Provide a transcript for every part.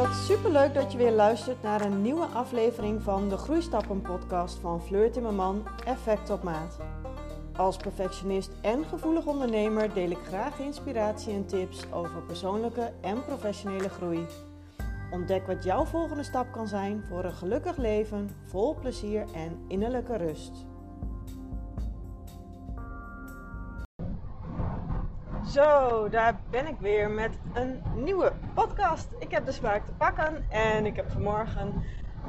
Wat superleuk dat je weer luistert naar een nieuwe aflevering van de Groeistappen podcast van Fleur Timmerman Effect op Maat. Als perfectionist en gevoelig ondernemer deel ik graag inspiratie en tips over persoonlijke en professionele groei. Ontdek wat jouw volgende stap kan zijn voor een gelukkig leven, vol plezier en innerlijke rust. Zo, daar ben ik weer met een nieuwe podcast. Ik heb de smaak te pakken en ik heb vanmorgen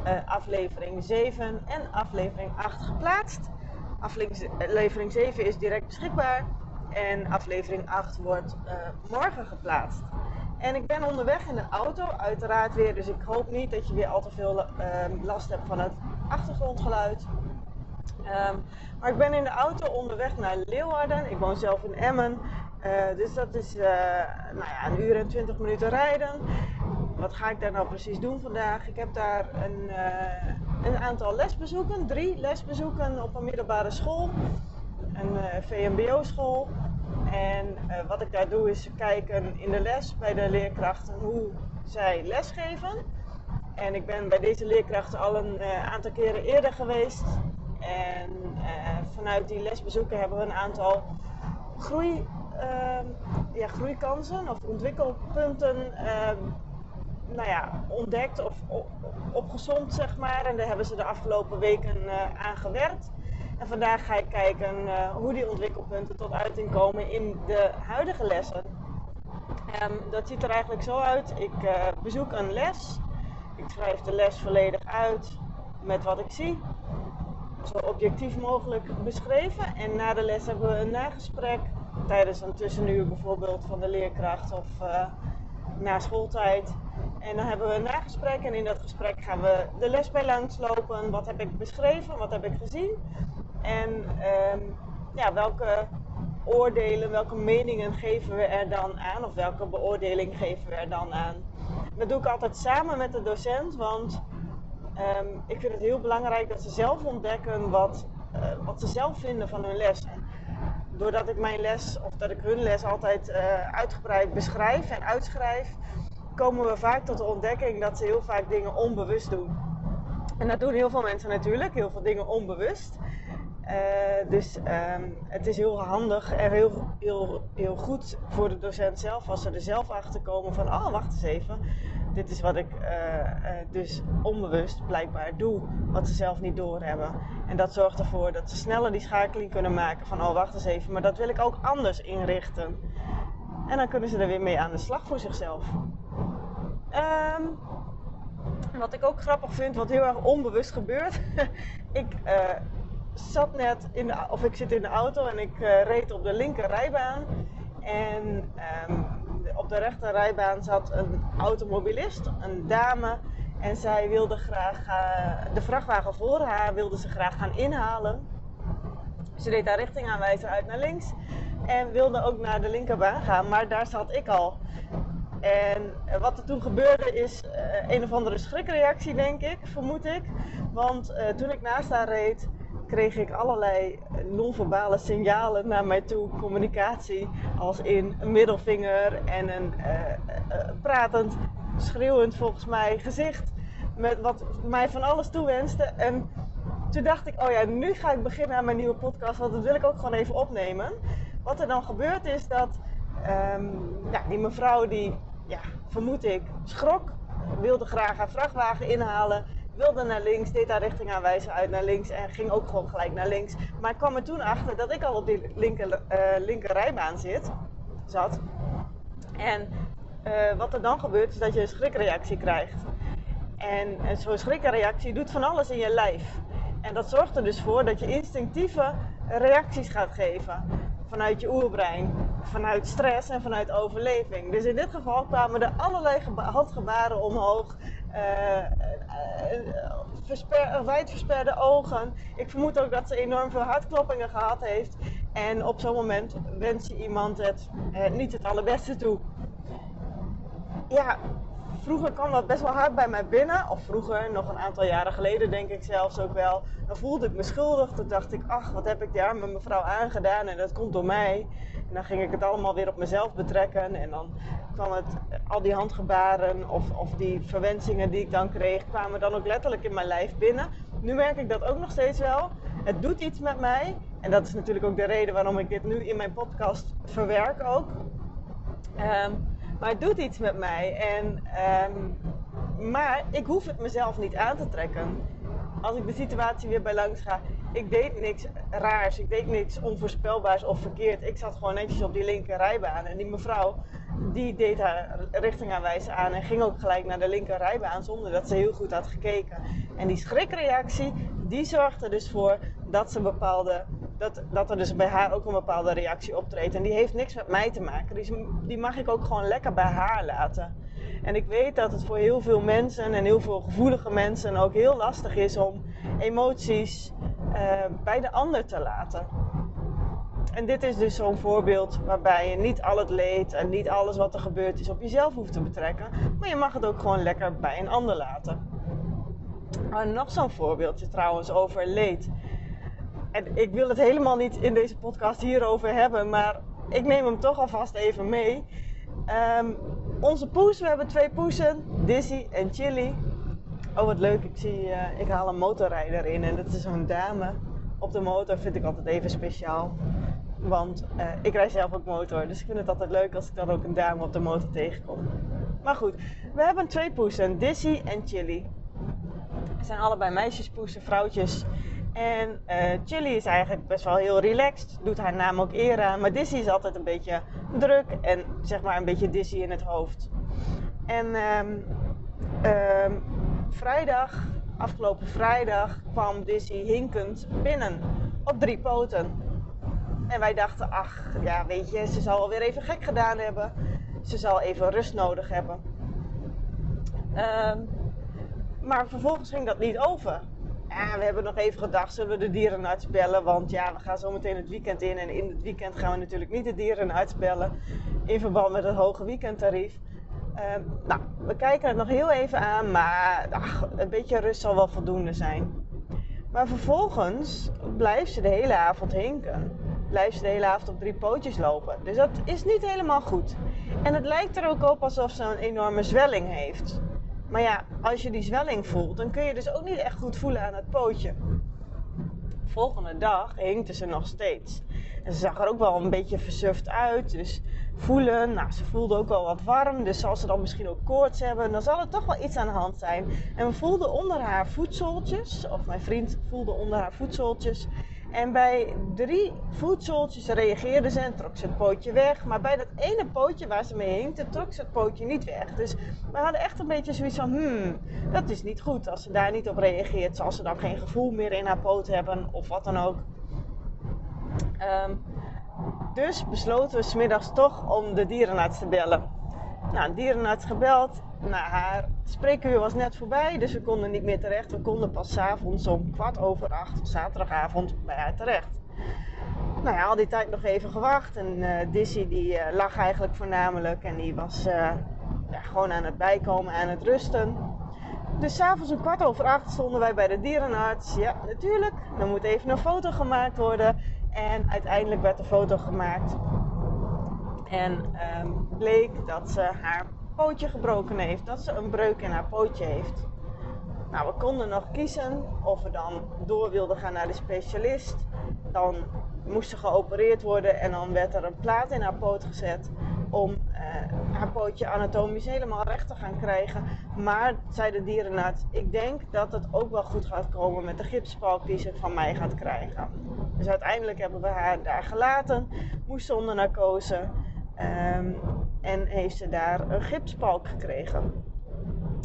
uh, aflevering 7 en aflevering 8 geplaatst. Aflevering 7 is direct beschikbaar en aflevering 8 wordt uh, morgen geplaatst. En ik ben onderweg in de auto, uiteraard weer, dus ik hoop niet dat je weer al te veel uh, last hebt van het achtergrondgeluid. Um, maar ik ben in de auto onderweg naar Leeuwarden. Ik woon zelf in Emmen. Uh, dus dat is uh, nou ja, een uur en twintig minuten rijden. Wat ga ik daar nou precies doen vandaag? Ik heb daar een, uh, een aantal lesbezoeken, drie lesbezoeken op een middelbare school, een VMBO-school. En wat ik daar doe is kijken in de les bij de leerkrachten hoe zij lesgeven. En ik ben bij deze leerkrachten al een aantal keren eerder geweest. En vanuit die lesbezoeken hebben we een aantal groei ja, groeikansen of ontwikkelpunten uh, nou ja, ontdekt of op, opgezond, zeg maar. En daar hebben ze de afgelopen weken uh, aan gewerkt. En vandaag ga ik kijken eh, hoe die ontwikkelpunten tot uiting komen in de huidige lessen. Um, dat ziet er eigenlijk zo uit. Ik eh, bezoek een les. Ik schrijf de les volledig uit met wat ik zie. Zo objectief mogelijk beschreven. En na de les hebben we een nagesprek tijdens een tussenuur bijvoorbeeld van de leerkracht of uh, na schooltijd. En dan hebben we een nagesprek en in dat gesprek gaan we de les bij. Wat heb ik beschreven, wat heb ik gezien en um, ja, welke oordelen, welke meningen geven we er dan aan of welke beoordeling geven we er dan aan. Dat doe ik altijd samen met de docent, want um, ik vind het heel belangrijk dat ze zelf ontdekken wat, uh, wat ze zelf vinden van hun les doordat ik mijn les of dat ik hun les altijd uh, uitgebreid beschrijf en uitschrijf, komen we vaak tot de ontdekking dat ze heel vaak dingen onbewust doen. En dat doen heel veel mensen natuurlijk, heel veel dingen onbewust. Uh, dus um, het is heel handig en heel, heel, heel goed voor de docent zelf als ze er zelf achter komen van, oh wacht eens even, dit is wat ik uh, uh, dus onbewust blijkbaar doe, wat ze zelf niet doorhebben. En dat zorgt ervoor dat ze sneller die schakeling kunnen maken van, oh wacht eens even, maar dat wil ik ook anders inrichten. En dan kunnen ze er weer mee aan de slag voor zichzelf. Um, wat ik ook grappig vind, wat heel erg onbewust gebeurt. ik zat net in of ik zit in de auto en ik uh, reed op de linker rijbaan. En um, op de rechter rijbaan zat een automobilist, een dame. En zij wilde graag uh, de vrachtwagen voor haar wilde ze graag gaan inhalen. Ze deed haar richting aanwijzen uit naar links. En wilde ook naar de linkerbaan gaan, maar daar zat ik al. En wat er toen gebeurde is een of andere schrikreactie, denk ik, vermoed ik. Want toen ik naast haar reed, kreeg ik allerlei non-verbale signalen naar mij toe, communicatie, als in een middelvinger en een uh, pratend, schreeuwend volgens mij gezicht, met wat mij van alles toewenste. En toen dacht ik, oh ja, nu ga ik beginnen aan mijn nieuwe podcast, want dat wil ik ook gewoon even opnemen. Wat er dan gebeurt is dat um, ja, die mevrouw die, ja, vermoed ik, schrok, wilde graag haar vrachtwagen inhalen wilde naar links, deed haar richting aanwijzen uit naar links en ging ook gewoon gelijk naar links. Maar ik kwam er toen achter dat ik al op die linker, uh, rijbaan zit, zat. En uh, wat er dan gebeurt is dat je een schrikreactie krijgt. En zo'n schrikreactie doet van alles in je lijf. En dat zorgt er dus voor dat je instinctieve reacties gaat geven. Vanuit je oerbrein, vanuit stress en vanuit overleving. Dus in dit geval kwamen er allerlei handgebaren omhoog. Uh, uh, versper, wijd versperde ogen. Ik vermoed ook dat ze enorm veel hartkloppingen gehad heeft. En op zo'n moment wens je iemand het niet het allerbeste toe. Ja, vroeger kwam dat best wel hard bij mij binnen. Of vroeger, nog een aantal jaren geleden denk ik zelfs ook wel. Dan voelde ik me schuldig. Toen dacht ik, ach, wat heb ik daar met mevrouw aangedaan en dat komt door mij. En dan ging ik het allemaal weer op mezelf betrekken. En dan kwam het, al die handgebaren of, of die verwensingen die ik dan kreeg, kwamen dan ook letterlijk in mijn lijf binnen. Nu merk ik dat ook nog steeds wel. Het doet iets met mij. En dat is natuurlijk ook de reden waarom ik dit nu in mijn podcast verwerk ook. Ehm, maar het doet iets met mij. En, ehm, maar ik hoef het mezelf niet aan te trekken. Als ik de situatie weer bij langs ga, ik deed niks raars, ik deed niks onvoorspelbaars of verkeerd. Ik zat gewoon netjes op die linker rijbaan. En die mevrouw, die deed haar richtingaanwijzer aan en ging ook gelijk naar de linker rijbaan zonder dat ze heel goed had gekeken. En die schrikreactie, die zorgde dus voor dat ze bepaalde dat, dat er dus bij haar ook een bepaalde reactie optreedt. En die heeft niks met mij te maken. Die, die mag ik ook gewoon lekker bij haar laten. En ik weet dat het voor heel veel mensen en heel veel gevoelige mensen ook heel lastig is om emoties uh, bij de ander te laten. En dit is dus zo'n voorbeeld waarbij je niet al het leed en niet alles wat er gebeurd is op jezelf hoeft te betrekken. Maar je mag het ook gewoon lekker bij een ander laten. Maar nog zo'n voorbeeldje trouwens over leed en ik wil het helemaal niet in deze podcast hierover hebben, maar ik neem hem toch alvast even mee. Um, onze poes, we hebben twee poesen, Dizzy en Chili. Oh, wat leuk. Ik zie, uh, ik haal een motorrijder in en dat is zo'n dame op de motor. Vind ik altijd even speciaal. Want uh, ik rijd zelf ook motor, dus ik vind het altijd leuk als ik dan ook een dame op de motor tegenkom. Maar goed, we hebben twee poesen, Dizzy en Chili. Het zijn allebei meisjespoesen, vrouwtjes. En uh, Chili is eigenlijk best wel heel relaxed, doet haar naam ook eer aan. Maar Dizzy is altijd een beetje druk en zeg maar een beetje Dizzy in het hoofd. En um, um, vrijdag, afgelopen vrijdag, kwam Dizzy hinkend binnen op drie poten. En wij dachten, ach ja, weet je, ze zal alweer even gek gedaan hebben. Ze zal even rust nodig hebben. Um, maar vervolgens ging dat niet over. Ja, we hebben nog even gedacht, zullen we de dierenarts bellen? Want ja, we gaan zo meteen het weekend in. En in het weekend gaan we natuurlijk niet de dierenarts bellen. In verband met het hoge weekendtarief. Uh, nou, we kijken het nog heel even aan. Maar ach, een beetje rust zal wel voldoende zijn. Maar vervolgens blijft ze de hele avond hinken. Blijft ze de hele avond op drie pootjes lopen. Dus dat is niet helemaal goed. En het lijkt er ook op alsof ze een enorme zwelling heeft. Maar ja, als je die zwelling voelt, dan kun je dus ook niet echt goed voelen aan het pootje. Volgende dag hinkte ze nog steeds. En ze zag er ook wel een beetje versuft uit. Dus voelen, nou, ze voelde ook wel wat warm. Dus zal ze dan misschien ook koorts hebben, dan zal er toch wel iets aan de hand zijn. En we voelden onder haar voetzooltjes, of mijn vriend voelde onder haar voetzooltjes, en bij drie voedseltjes reageerde ze en trok ze het pootje weg. Maar bij dat ene pootje waar ze mee hinkte, trok ze het pootje niet weg. Dus we hadden echt een beetje zoiets van, hmm, dat is niet goed. Als ze daar niet op reageert, zal ze dan geen gevoel meer in haar poot hebben of wat dan ook. Um, dus besloten we smiddags toch om de dierenarts te bellen. Nou, de dierenarts gebeld nou, haar spreekuur was net voorbij, dus we konden niet meer terecht. We konden pas avonds om kwart over acht, zaterdagavond, bij haar terecht. Nou ja, al die tijd nog even gewacht. En uh, Dizzy die uh, lag eigenlijk voornamelijk en die was uh, ja, gewoon aan het bijkomen, aan het rusten. Dus s'avonds om kwart over acht stonden wij bij de dierenarts. Ja, natuurlijk, er moet even een foto gemaakt worden. En uiteindelijk werd de foto gemaakt. En um, bleek dat ze haar pootje gebroken heeft, dat ze een breuk in haar pootje heeft. Nou, we konden nog kiezen of we dan door wilden gaan naar de specialist. Dan moest ze geopereerd worden en dan werd er een plaat in haar poot gezet om uh, haar pootje anatomisch helemaal recht te gaan krijgen. Maar, zei de dierenarts, ik denk dat het ook wel goed gaat komen met de gipspalk die ze van mij gaat krijgen. Dus uiteindelijk hebben we haar daar gelaten, moest ze onder narcose. En heeft ze daar een gipspalk gekregen.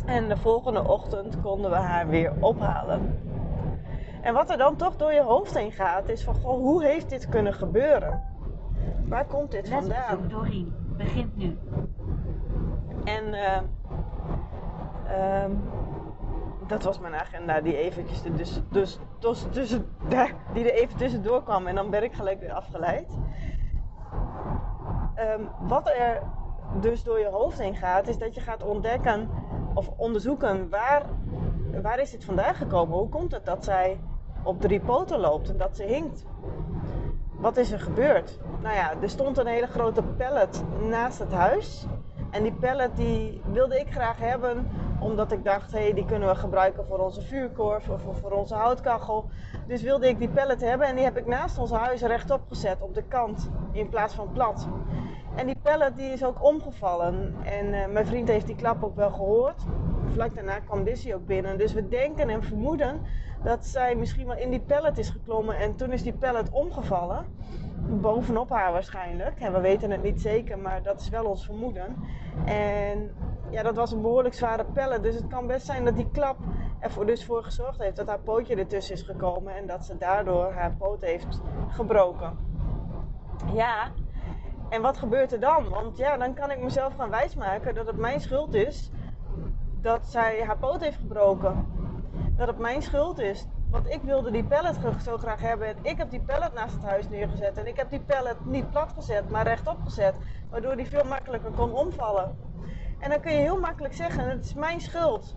En de volgende ochtend konden we haar weer ophalen. En wat er dan toch door je hoofd heen gaat, is van goh, hoe heeft dit kunnen gebeuren? Waar komt dit vandaan? Doreen, begint nu. En uh, uh, dat was mijn agenda die eventjes dus, dus, dus, tussen, die er even tussendoor kwam en dan ben ik gelijk weer afgeleid. Um, wat er dus door je hoofd heen gaat, is dat je gaat ontdekken of onderzoeken waar, waar is dit vandaan gekomen? Hoe komt het dat zij op drie poten loopt en dat ze hinkt? wat is er gebeurd? Nou ja, er stond een hele grote pallet naast het huis. En die pallet die wilde ik graag hebben, omdat ik dacht, hé, hey, die kunnen we gebruiken voor onze vuurkorf of voor onze houtkachel. Dus wilde ik die pallet hebben en die heb ik naast ons huis rechtop gezet, op de kant, in plaats van plat. En die pallet die is ook omgevallen. En uh, mijn vriend heeft die klap ook wel gehoord. Vlak daarna kwam Dizzy ook binnen. Dus we denken en vermoeden dat zij misschien wel in die pallet is geklommen. En toen is die pallet omgevallen. Bovenop haar waarschijnlijk. En we weten het niet zeker, maar dat is wel ons vermoeden. En ja, dat was een behoorlijk zware pallet. Dus het kan best zijn dat die klap ervoor dus voor gezorgd heeft dat haar pootje ertussen is gekomen. En dat ze daardoor haar poot heeft gebroken. Ja, en wat gebeurt er dan? Want ja, dan kan ik mezelf gaan wijsmaken dat het mijn schuld is dat zij haar poot heeft gebroken. Dat het mijn schuld is. Want ik wilde die pallet zo graag hebben. En ik heb die pallet naast het huis neergezet. En ik heb die pallet niet plat gezet, maar rechtop gezet. Waardoor die veel makkelijker kon omvallen. En dan kun je heel makkelijk zeggen: het is mijn schuld.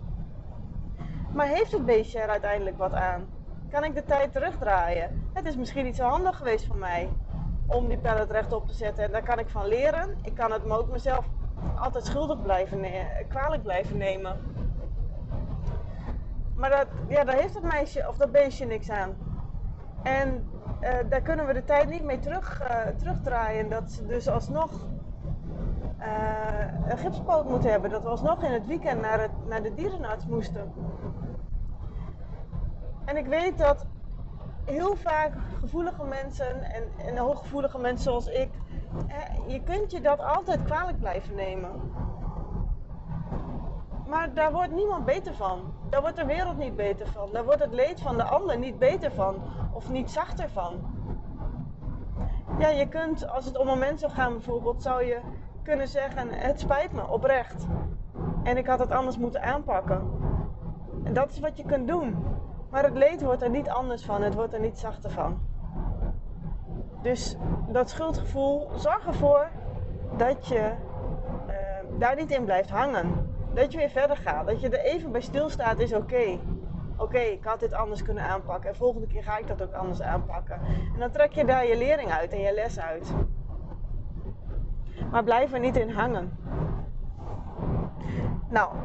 Maar heeft het beestje er uiteindelijk wat aan? Kan ik de tijd terugdraaien? Het is misschien niet zo handig geweest van mij om die pallet rechtop te zetten. En daar kan ik van leren. Ik kan het me ook mezelf altijd schuldig blijven, kwalijk blijven nemen. Maar dat, ja, daar heeft dat meisje of dat beestje niks aan. En uh, daar kunnen we de tijd niet mee terug, uh, terugdraaien. Dat ze dus alsnog uh, een gipspoot moeten hebben. Dat we alsnog in het weekend naar, het, naar de dierenarts moesten. En ik weet dat heel vaak gevoelige mensen en, en hooggevoelige mensen zoals ik, je kunt je dat altijd kwalijk blijven nemen. Maar daar wordt niemand beter van. Daar wordt de wereld niet beter van. Daar wordt het leed van de ander niet beter van. Of niet zachter van. Ja, je kunt, als het om een moment zou gaan bijvoorbeeld, zou je kunnen zeggen: Het spijt me, oprecht. En ik had het anders moeten aanpakken. En dat is wat je kunt doen. Maar het leed wordt er niet anders van, het wordt er niet zachter van. Dus dat schuldgevoel, zorg ervoor dat je uh, daar niet in blijft hangen. Dat je weer verder gaat. Dat je er even bij stilstaat is oké. Oké, ik had dit anders kunnen aanpakken. En volgende keer ga ik dat ook anders aanpakken. En dan trek je daar je lering uit en je les uit. Maar blijf er niet in hangen. Nou,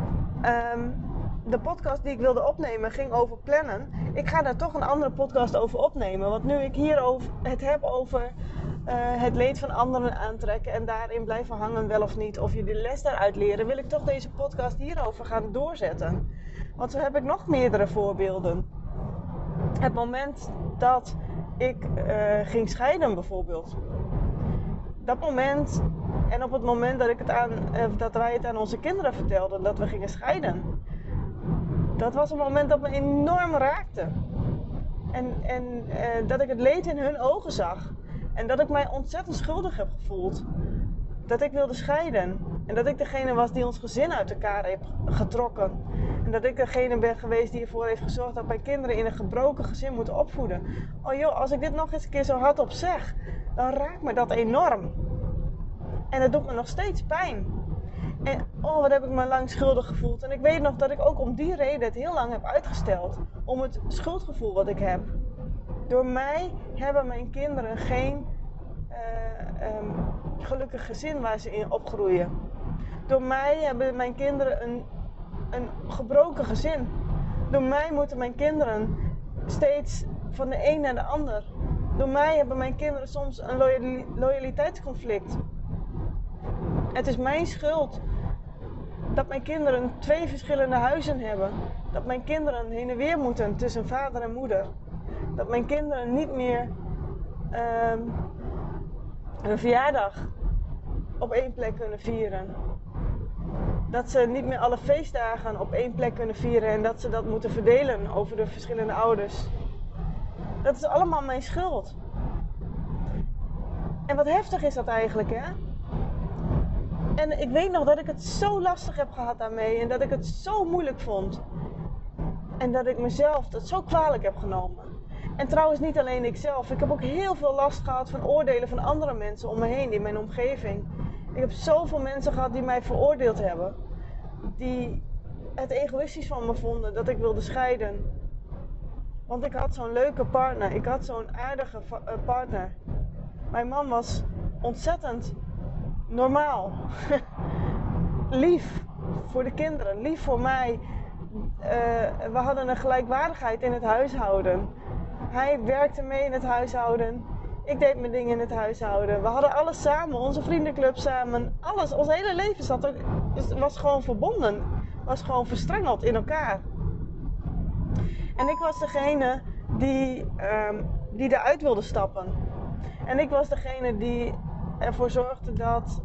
um, de podcast die ik wilde opnemen ging over plannen. Ik ga daar toch een andere podcast over opnemen. Want nu ik hier over, het heb over uh, het leed van anderen aantrekken en daarin blijven hangen, wel of niet, of je de les daaruit leren, wil ik toch deze podcast hierover gaan doorzetten. Want zo heb ik nog meerdere voorbeelden. Het moment dat ik uh, ging scheiden, bijvoorbeeld. Dat moment en op het moment dat, ik het aan, uh, dat wij het aan onze kinderen vertelden dat we gingen scheiden dat was een moment dat me enorm raakte. En, en eh, dat ik het leed in hun ogen zag. En dat ik mij ontzettend schuldig heb gevoeld. Dat ik wilde scheiden. En dat ik degene was die ons gezin uit elkaar heeft getrokken. En dat ik degene ben geweest die ervoor heeft gezorgd dat mijn kinderen in een gebroken gezin moeten opvoeden. Oh joh, als ik dit nog eens een keer zo hardop zeg, dan raakt me dat enorm. En het doet me nog steeds pijn. En oh, wat heb ik me lang schuldig gevoeld. En ik weet nog dat ik ook om die reden het heel lang heb uitgesteld. Om het schuldgevoel wat ik heb. Door mij hebben mijn kinderen geen uh, um, gelukkig gezin waar ze in opgroeien. Door mij hebben mijn kinderen een, een gebroken gezin. Door mij moeten mijn kinderen steeds van de een naar de ander. Door mij hebben mijn kinderen soms een loyaliteitsconflict. Het is mijn schuld dat mijn kinderen twee verschillende huizen hebben. Dat mijn kinderen heen en weer moeten tussen vader en moeder. Dat mijn kinderen niet meer uh, een verjaardag op één plek kunnen vieren. Dat ze niet meer alle feestdagen op één plek kunnen vieren en dat ze dat moeten verdelen over de verschillende ouders. Dat is allemaal mijn schuld. En wat heftig is dat eigenlijk, hè? En ik weet nog dat ik het zo lastig heb gehad daarmee en dat ik het zo moeilijk vond. En dat ik mezelf dat zo kwalijk heb genomen. En trouwens niet alleen ikzelf. Ik heb ook heel veel last gehad van oordelen van andere mensen om me heen in mijn omgeving. Ik heb zoveel mensen gehad die mij veroordeeld hebben. Die het egoïstisch van me vonden dat ik wilde scheiden. Want ik had zo'n leuke partner. Ik had zo'n aardige eh, partner. Mijn man was ontzettend normaal. lief voor de kinderen, lief voor mij. Uh, we hadden een gelijkwaardigheid in het huishouden. Hij werkte mee in het huishouden. Ik deed mijn dingen in het huishouden. We hadden alles samen, onze vriendenclub samen. Alles, ons hele leven zat ook, was gewoon verbonden. Was gewoon verstrengeld in elkaar. En ik was degene die, um, die eruit wilde stappen. En ik was degene die ervoor zorgde dat,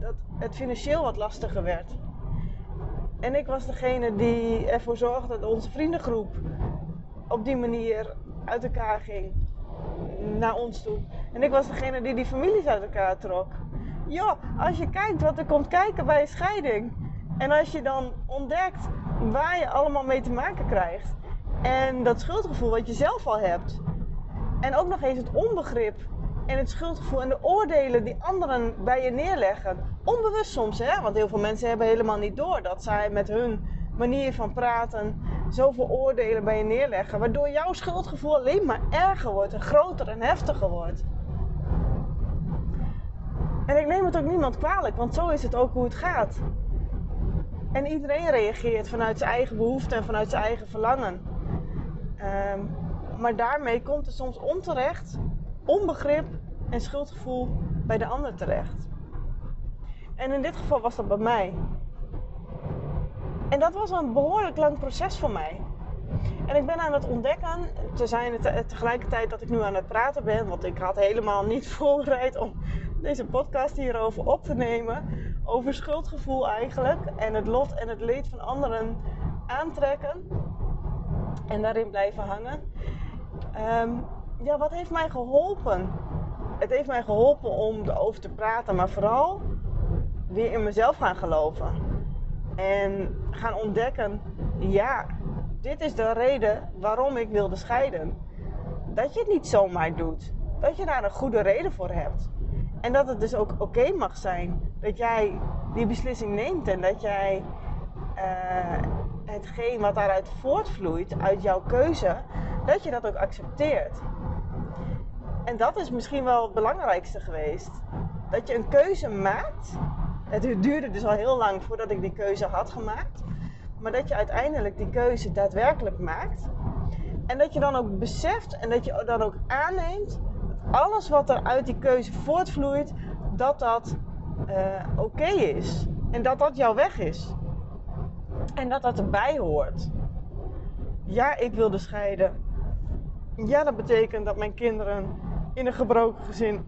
dat het financieel wat lastiger werd. En ik was degene die ervoor zorgde dat onze vriendengroep op die manier uit elkaar ging naar ons toe. En ik was degene die die families uit elkaar trok. Joh, als je kijkt wat er komt kijken bij een scheiding. En als je dan ontdekt waar je allemaal mee te maken krijgt. En dat schuldgevoel wat je zelf al hebt. En ook nog eens het onbegrip en het schuldgevoel en de oordelen die anderen bij je neerleggen. Onbewust soms, hè? Want heel veel mensen hebben helemaal niet door dat zij met hun manier van praten zoveel oordelen bij je neerleggen. Waardoor jouw schuldgevoel alleen maar erger wordt en groter en heftiger wordt. En ik neem het ook niemand kwalijk, want zo is het ook hoe het gaat. En iedereen reageert vanuit zijn eigen behoefte en vanuit zijn eigen verlangen. Ehm, maar daarmee komt er soms onterecht onbegrip en schuldgevoel bij de ander terecht. En in dit geval was dat bij mij. En dat was een behoorlijk lang proces voor mij. En ik ben aan het ontdekken, te zijn tegelijkertijd dat ik nu aan het praten ben, want ik had helemaal niet voorbereid om deze podcast hierover op te nemen. Over schuldgevoel eigenlijk en het lot en het leed van anderen aantrekken en daarin blijven hangen. Ehm, ja, wat heeft mij geholpen? Het heeft mij geholpen om erover te praten, maar vooral weer in mezelf gaan geloven. En gaan ontdekken, ja, dit is de reden waarom ik wilde scheiden. Dat je het niet zomaar doet. Dat je daar een goede reden voor hebt. En dat het dus ook oké mag zijn dat jij die beslissing neemt en dat jij uh, hetgeen wat daaruit voortvloeit, uit jouw keuze, dat je dat ook accepteert. En dat is misschien wel het belangrijkste geweest. Dat je een keuze maakt. Het duurde dus al heel lang voordat ik die keuze had gemaakt. Maar dat je uiteindelijk die keuze daadwerkelijk maakt. En dat je dan ook beseft en dat je dan ook aanneemt dat alles wat er uit die keuze voortvloeit, dat dat uh, oké is. En dat dat jouw weg is. En dat dat erbij hoort. Ja, ik wilde scheiden. Ja, dat betekent dat mijn kinderen in een gebroken gezin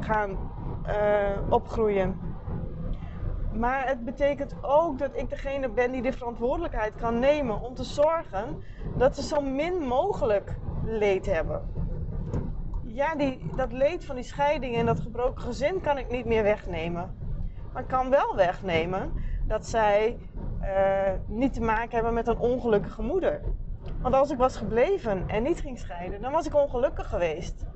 gaan uh, opgroeien. Maar het betekent ook dat ik degene ben die de verantwoordelijkheid kan nemen om te zorgen dat ze zo min mogelijk leed hebben. Ja, die, dat leed van die scheiding en dat gebroken gezin kan ik niet meer wegnemen. Maar ik kan wel wegnemen dat zij uh, niet te maken hebben met een ongelukkige moeder. Want als ik was gebleven en niet ging scheiden, dan was ik ongelukkig geweest.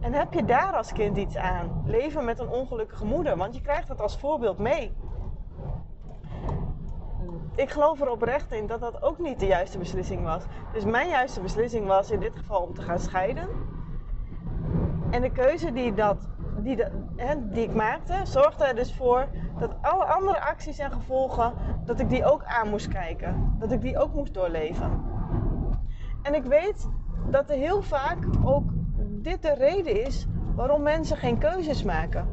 En heb je daar als kind iets aan? Leven met een ongelukkige moeder, want je krijgt het als voorbeeld mee. Ik geloof er oprecht in dat dat ook niet de juiste beslissing was. Dus mijn juiste beslissing was in dit geval om te gaan scheiden. En de keuze die, dat, die, hè, die ik maakte, zorgde er dus voor dat alle andere acties en gevolgen, dat ik die ook aan moest kijken. Dat ik die ook moest doorleven. En ik weet dat er heel vaak ook dit de reden is waarom mensen geen keuzes maken.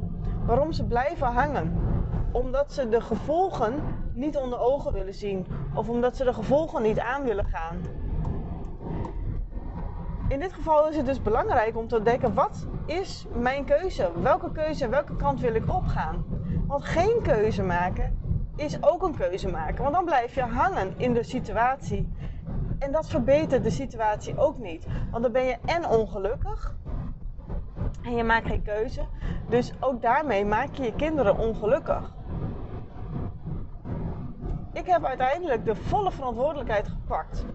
Waarom ze blijven hangen. Omdat ze de gevolgen niet onder ogen willen zien. Of omdat ze de gevolgen niet aan willen gaan. In dit geval is het dus belangrijk om te ontdekken: wat is mijn keuze? Welke keuze, welke kant wil ik opgaan? Want geen keuze maken is ook een keuze maken. Want dan blijf je hangen in de situatie en dat verbetert de situatie ook niet. Want dan ben je en ongelukkig. En je maakt geen keuze. Dus ook daarmee maak je je kinderen ongelukkig. Ik heb uiteindelijk de volle verantwoordelijkheid gepakt.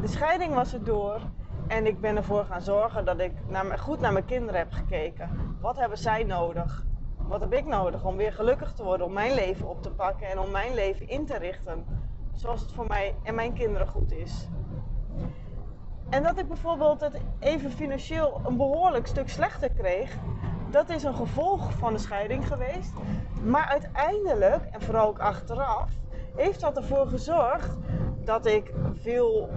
De scheiding was er door. En ik ben ervoor gaan zorgen dat ik naar, goed naar mijn kinderen heb gekeken. Wat hebben zij nodig? Wat heb ik nodig om weer gelukkig te worden, om mijn leven op te pakken en om mijn leven in te richten zoals het voor mij en mijn kinderen goed is. En dat ik bijvoorbeeld het even financieel een behoorlijk stuk slechter kreeg, dat is een gevolg van de scheiding geweest. Maar uiteindelijk, en vooral ook achteraf, heeft dat ervoor gezorgd dat ik veel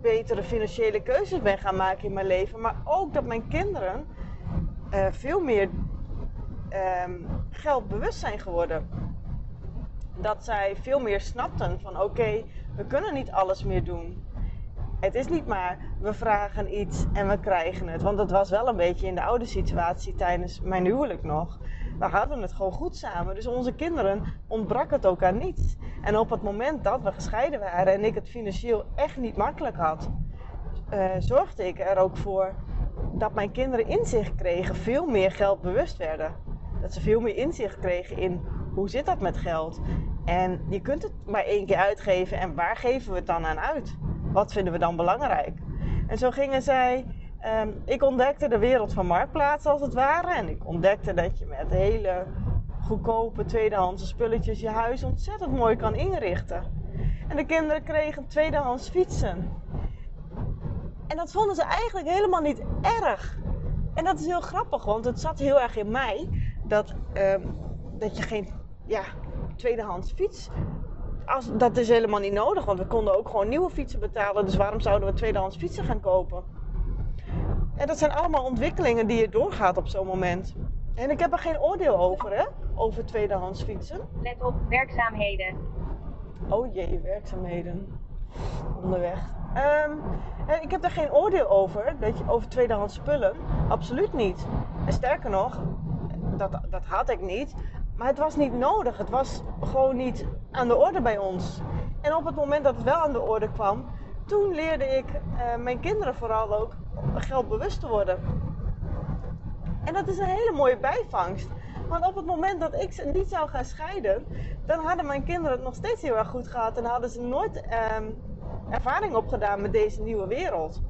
betere financiële keuzes ben gaan maken in mijn leven. Maar ook dat mijn kinderen uh, veel meer um, geldbewust zijn geworden. Dat zij veel meer snapten van oké, we kunnen niet alles meer doen. Het is niet maar we vragen iets en we krijgen het. Want dat was wel een beetje in de oude situatie tijdens mijn huwelijk nog. We hadden het gewoon goed samen. Dus onze kinderen ontbrak het ook aan niets. En op het moment dat we gescheiden waren en ik het financieel echt niet makkelijk had, uh, zorgde ik er ook voor dat mijn kinderen inzicht kregen, veel meer geld bewust werden. Dat ze veel meer inzicht kregen in hoe zit dat met geld. En je kunt het maar één keer uitgeven en waar geven we het dan aan uit? Wat vinden we dan belangrijk? En zo gingen zij. Um, ik ontdekte de wereld van marktplaatsen als het ware. En ik ontdekte dat je met hele goedkope tweedehandse spulletjes je huis ontzettend mooi kan inrichten. En de kinderen kregen tweedehands fietsen. En dat vonden ze eigenlijk helemaal niet erg. En dat is heel grappig, want het zat heel erg in mij dat, um, dat je geen ja, tweedehands fiets. Als, dat is helemaal niet nodig, want we konden ook gewoon nieuwe fietsen betalen. Dus waarom zouden we tweedehands fietsen gaan kopen? En dat zijn allemaal ontwikkelingen die je doorgaat op zo'n moment. En ik heb er geen oordeel over, hè? Over tweedehands fietsen. Let op werkzaamheden. Oh jee, werkzaamheden. Onderweg. Um, ik heb er geen oordeel over, dat je, over tweedehands spullen. Absoluut niet. En sterker nog, dat, dat had ik niet. Maar het was niet nodig. Het was gewoon niet aan de orde bij ons. En op het moment dat het wel aan de orde kwam, toen leerde ik uh, mijn kinderen vooral ook geldbewust te worden. En dat is een hele mooie bijvangst. Want op het moment dat ik ze niet zou gaan scheiden, dan hadden mijn kinderen het nog steeds heel erg goed gehad en hadden ze nooit um, ervaring opgedaan met deze nieuwe wereld.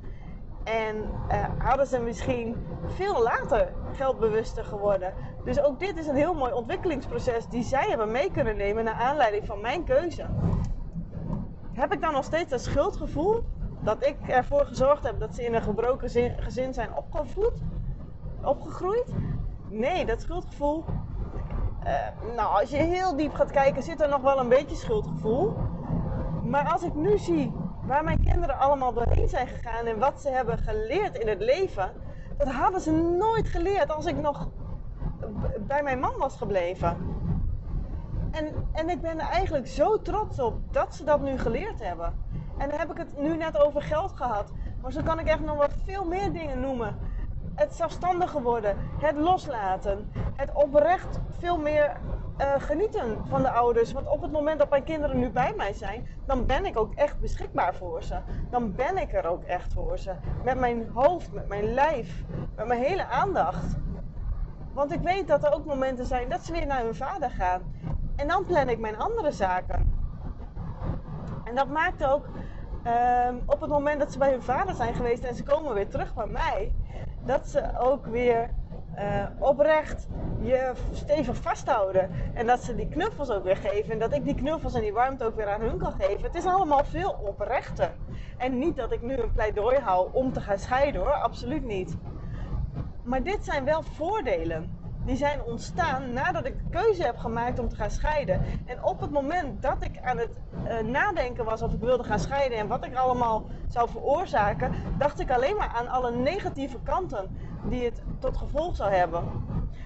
En uh, hadden ze misschien veel later geldbewuster geworden. Dus ook dit is een heel mooi ontwikkelingsproces die zij hebben mee kunnen nemen naar aanleiding van mijn keuze. Heb ik dan nog steeds dat schuldgevoel dat ik ervoor gezorgd heb dat ze in een gebroken gezin zijn opgevoed, opgegroeid? Nee, dat schuldgevoel. Uh, nou, als je heel diep gaat kijken, zit er nog wel een beetje schuldgevoel. Maar als ik nu zie waar mijn kinderen allemaal doorheen zijn gegaan en wat ze hebben geleerd in het leven, dat hadden ze nooit geleerd als ik nog bij mijn man was gebleven. En, en ik ben er eigenlijk zo trots op dat ze dat nu geleerd hebben. En dan heb ik het nu net over geld gehad. Maar zo kan ik echt nog wel veel meer dingen noemen. Het zelfstandiger worden, het loslaten, het oprecht veel meer uh, genieten van de ouders. Want op het moment dat mijn kinderen nu bij mij zijn, dan ben ik ook echt beschikbaar voor ze. Dan ben ik er ook echt voor ze. Met mijn hoofd, met mijn lijf, met mijn hele aandacht. Want ik weet dat er ook momenten zijn dat ze weer naar hun vader gaan. En dan plan ik mijn andere zaken. En dat maakt ook um, op het moment dat ze bij hun vader zijn geweest en ze komen weer terug bij mij, dat ze ook weer uh, oprecht je stevig vasthouden. En dat ze die knuffels ook weer geven. En dat ik die knuffels en die warmte ook weer aan hun kan geven. Het is allemaal veel oprechter. En niet dat ik nu een pleidooi hou om te gaan scheiden hoor, absoluut niet. Maar dit zijn wel voordelen. Die zijn ontstaan nadat ik de keuze heb gemaakt om te gaan scheiden. En op het moment dat ik aan het uh, nadenken was of ik wilde gaan scheiden en wat ik allemaal zou veroorzaken, dacht ik alleen maar aan alle negatieve kanten die het tot gevolg zou hebben.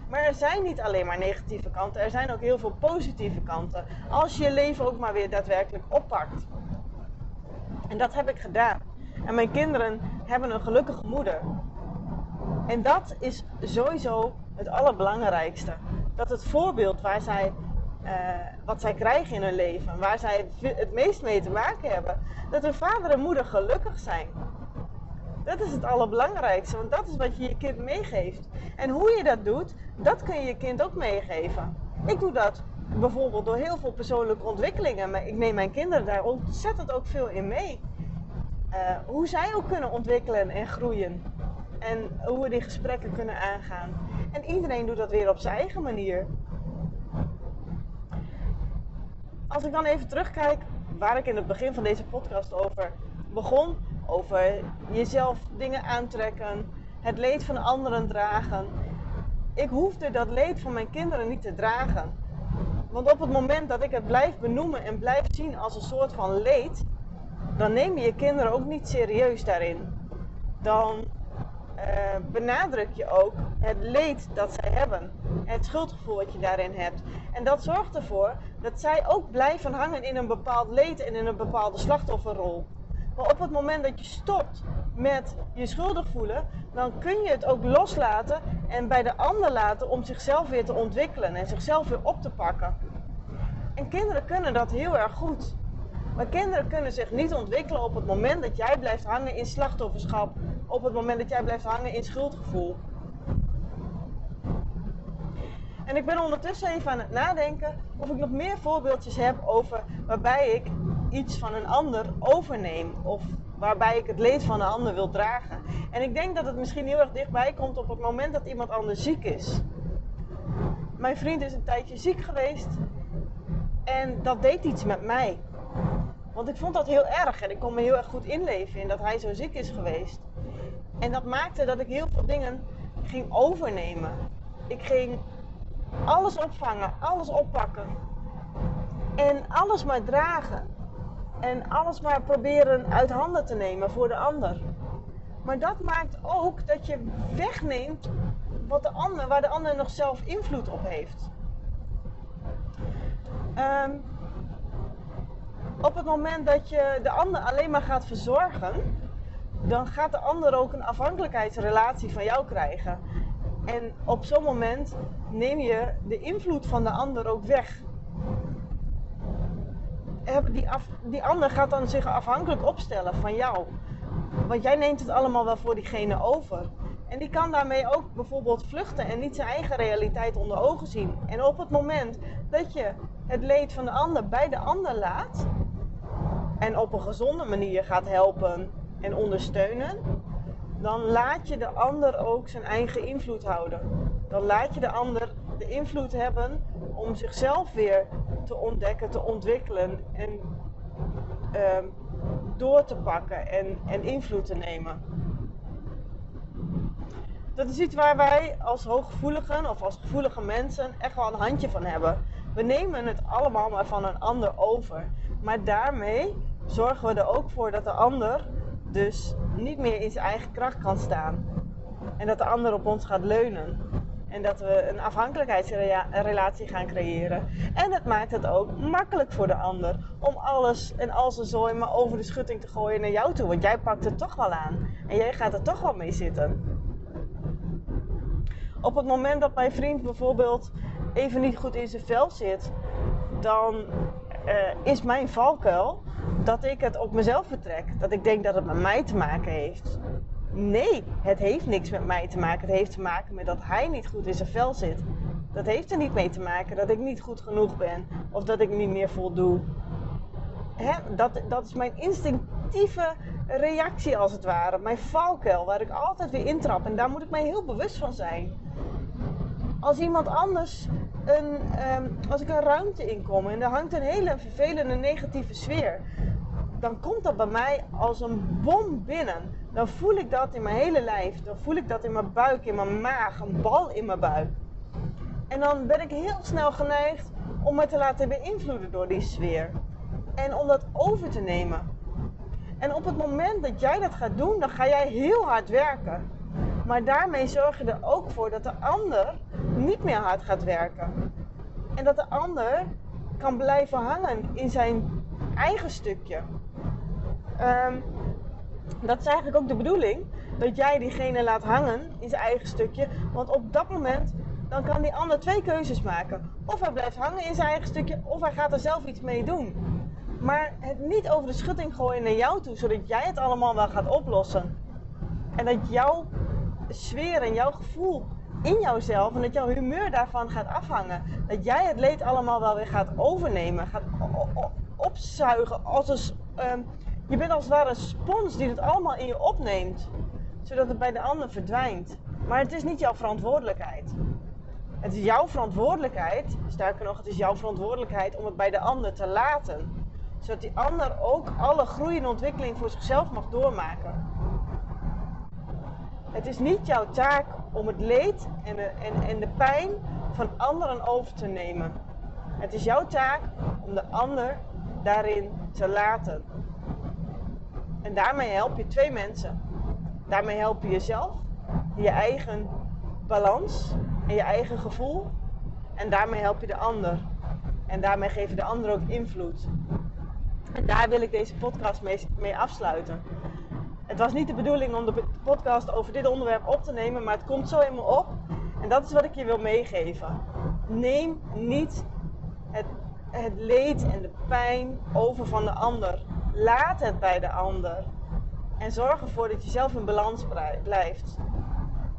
Maar er zijn niet alleen maar negatieve kanten, er zijn ook heel veel positieve kanten. Als je je leven ook maar weer daadwerkelijk oppakt. En dat heb ik gedaan. En mijn kinderen hebben een gelukkige moeder. En dat is sowieso het allerbelangrijkste. Dat het voorbeeld waar zij, uh, wat zij krijgen in hun leven, waar zij het meest mee te maken hebben, dat hun vader en moeder gelukkig zijn. Dat is het allerbelangrijkste, want dat is wat je je kind meegeeft. En hoe je dat doet, dat kun je je kind ook meegeven. Ik doe dat bijvoorbeeld door heel veel persoonlijke ontwikkelingen, maar ik neem mijn kinderen daar ontzettend ook veel in mee. Uh, hoe zij ook kunnen ontwikkelen en groeien. En hoe we die gesprekken kunnen aangaan. En iedereen doet dat weer op zijn eigen manier. Als ik dan even terugkijk waar ik in het begin van deze podcast over begon, over jezelf dingen aantrekken, het leed van anderen dragen. Ik hoefde dat leed van mijn kinderen niet te dragen. Want op het moment dat ik het blijf benoemen en blijf zien als een soort van leed, dan neem je je kinderen ook niet serieus daarin. Dan benadruk je ook het leed dat zij hebben. Het schuldgevoel wat je daarin hebt. En dat zorgt ervoor dat zij ook blijven hangen in een bepaald leed en in een bepaalde slachtofferrol. Maar op het moment dat je stopt met je schuldig voelen, dan kun je het ook loslaten en bij de ander laten om zichzelf weer te ontwikkelen en zichzelf weer op te pakken. En kinderen kunnen dat heel erg goed. Maar kinderen kunnen zich niet ontwikkelen op het moment dat jij blijft hangen in slachtofferschap. Op het moment dat jij blijft hangen in schuldgevoel. En ik ben ondertussen even aan het nadenken of ik nog meer voorbeeldjes heb over waarbij ik iets van een ander overneem. Of waarbij ik het leed van een ander wil dragen. En ik denk dat het misschien heel erg dichtbij komt op het moment dat iemand anders ziek is. Mijn vriend is een tijdje ziek geweest en dat deed iets met mij. Want ik vond dat heel erg en ik kon me heel erg goed inleven in dat hij zo ziek is geweest. En dat maakte dat ik heel veel dingen ging overnemen. Ik ging alles opvangen, alles oppakken. En alles maar dragen. En alles maar proberen uit handen te nemen voor de ander. Maar dat maakt ook dat je wegneemt wat de ander, waar de ander nog zelf invloed op heeft. Um, op het moment dat je de ander alleen maar gaat verzorgen, dan gaat de ander ook een afhankelijkheidsrelatie van jou krijgen. En op zo'n moment neem je de invloed van de ander ook weg. Die, die ander gaat dan zich afhankelijk opstellen van jou. Want jij neemt het allemaal wel voor diegene over. En die kan daarmee ook bijvoorbeeld vluchten en niet zijn eigen realiteit onder ogen zien. En op het moment dat je het leed van de ander bij de ander laat en op een gezonde manier gaat helpen en ondersteunen, dan laat je de ander ook zijn eigen invloed houden. Dan laat je de ander de invloed hebben om zichzelf weer te ontdekken, te ontwikkelen en uh, door te pakken en, en invloed te nemen. Dat is iets waar wij als hooggevoeligen of als gevoelige mensen echt wel een handje van hebben. We nemen het allemaal maar van een ander over. Maar daarmee zorgen we er ook voor dat de ander dus niet meer in zijn eigen kracht kan staan. En dat de ander op ons gaat leunen. En dat we een afhankelijkheidsrelatie gaan creëren. En het maakt het ook makkelijk voor de ander om alles en al zijn zooi maar over de schutting te gooien naar jou toe. Want jij pakt het toch wel aan. En jij gaat er toch wel mee zitten. Op het moment dat mijn vriend bijvoorbeeld even niet goed in zijn vel zit, dan uh, is mijn valkuil dat ik het op mezelf vertrek. Dat ik denk dat het met mij te maken heeft. Nee, het heeft niks met mij te maken. Het heeft te maken met dat hij niet goed in zijn vel zit. Dat heeft er niet mee te maken dat ik niet goed genoeg ben of dat ik niet meer voldoe. Hè? Dat, dat is mijn instinctieve reactie als het ware. Mijn valkuil waar ik altijd weer intrap. En daar moet ik mij heel bewust van zijn. Als iemand anders ehm, als ik een ruimte inkom en er hangt een hele vervelende negatieve sfeer, dan komt dat bij mij als een bom binnen. Dan voel ik dat in mijn hele lijf, dan voel ik dat in mijn buik, in mijn maag, een bal in mijn buik. En dan ben ik heel snel geneigd om me te laten beïnvloeden door die sfeer. En om dat over te nemen. En op het moment dat jij dat gaat doen, dan ga jij heel hard werken. Maar daarmee zorg je er ook voor dat de ander niet meer hard gaat werken. En dat de ander kan blijven hangen in zijn eigen stukje. Ehm, dat is eigenlijk ook de bedoeling. Dat jij diegene laat hangen in zijn eigen stukje. Want op dat moment dan kan die ander twee keuzes maken. Of hij blijft hangen in zijn eigen stukje, of hij gaat er zelf iets mee doen. Maar het niet over de schutting gooien naar jou toe, zodat jij het allemaal wel gaat oplossen. En dat jouw sfeer en jouw gevoel in jouzelf en dat jouw humeur daarvan gaat afhangen. Dat jij het leed allemaal wel weer gaat overnemen, gaat opzuigen. Als ehm, je bent als het ware een spons die het allemaal in je opneemt, zodat het bij de ander verdwijnt. Maar het is niet jouw verantwoordelijkheid. Het is jouw verantwoordelijkheid, sterker nog, het is jouw verantwoordelijkheid om het bij de ander te laten. Zodat die ander ook alle groei en ontwikkeling voor zichzelf mag doormaken. Het is niet jouw taak om het leed en de, en, en de pijn van anderen over te nemen. Het is jouw taak om de ander daarin te laten. En daarmee help je twee mensen. Daarmee help je jezelf, je eigen balans en je eigen gevoel. En daarmee help je de ander. En daarmee geef je de ander ook invloed. En daar wil ik deze podcast mee, mee afsluiten. Het was niet de bedoeling om de podcast over dit onderwerp op te nemen, maar het komt zo eenmaal op. En dat is wat ik je wil meegeven. Neem niet het, het leed en de pijn over van de ander. Laat het bij de ander. En zorg ervoor dat je zelf in balans blijft.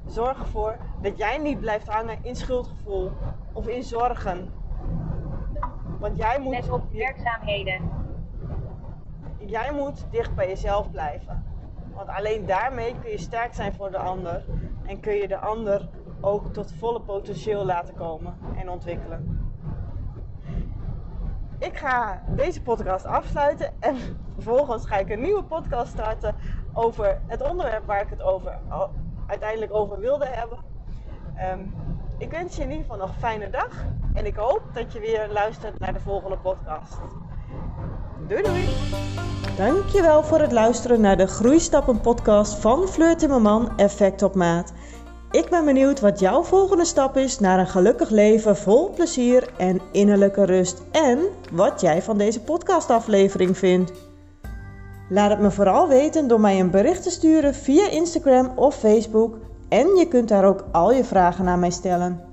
Zorg ervoor dat jij niet blijft hangen in schuldgevoel of in zorgen. Want jij moet. Let op werkzaamheden. Jij moet dicht bij jezelf blijven. Want alleen daarmee kun je sterk zijn voor de ander. En kun je de ander ook tot volle potentieel laten komen en ontwikkelen. Ik ga deze podcast afsluiten en vervolgens ga ik een nieuwe podcast starten over het onderwerp waar ik het over, uiteindelijk over wilde hebben. Ehm, ik wens je in ieder geval nog een fijne dag en ik hoop dat je weer luistert naar de volgende podcast. Doei doei! Dankjewel voor het luisteren naar de Groeistappen podcast van Fleur Timmerman Effect op Maat. Ik ben benieuwd wat jouw volgende stap is naar een gelukkig leven vol plezier en innerlijke rust. En wat jij van deze podcastaflevering vindt. Laat het me vooral weten door mij een bericht te sturen via Instagram of Facebook. En je kunt daar ook al je vragen naar mij stellen.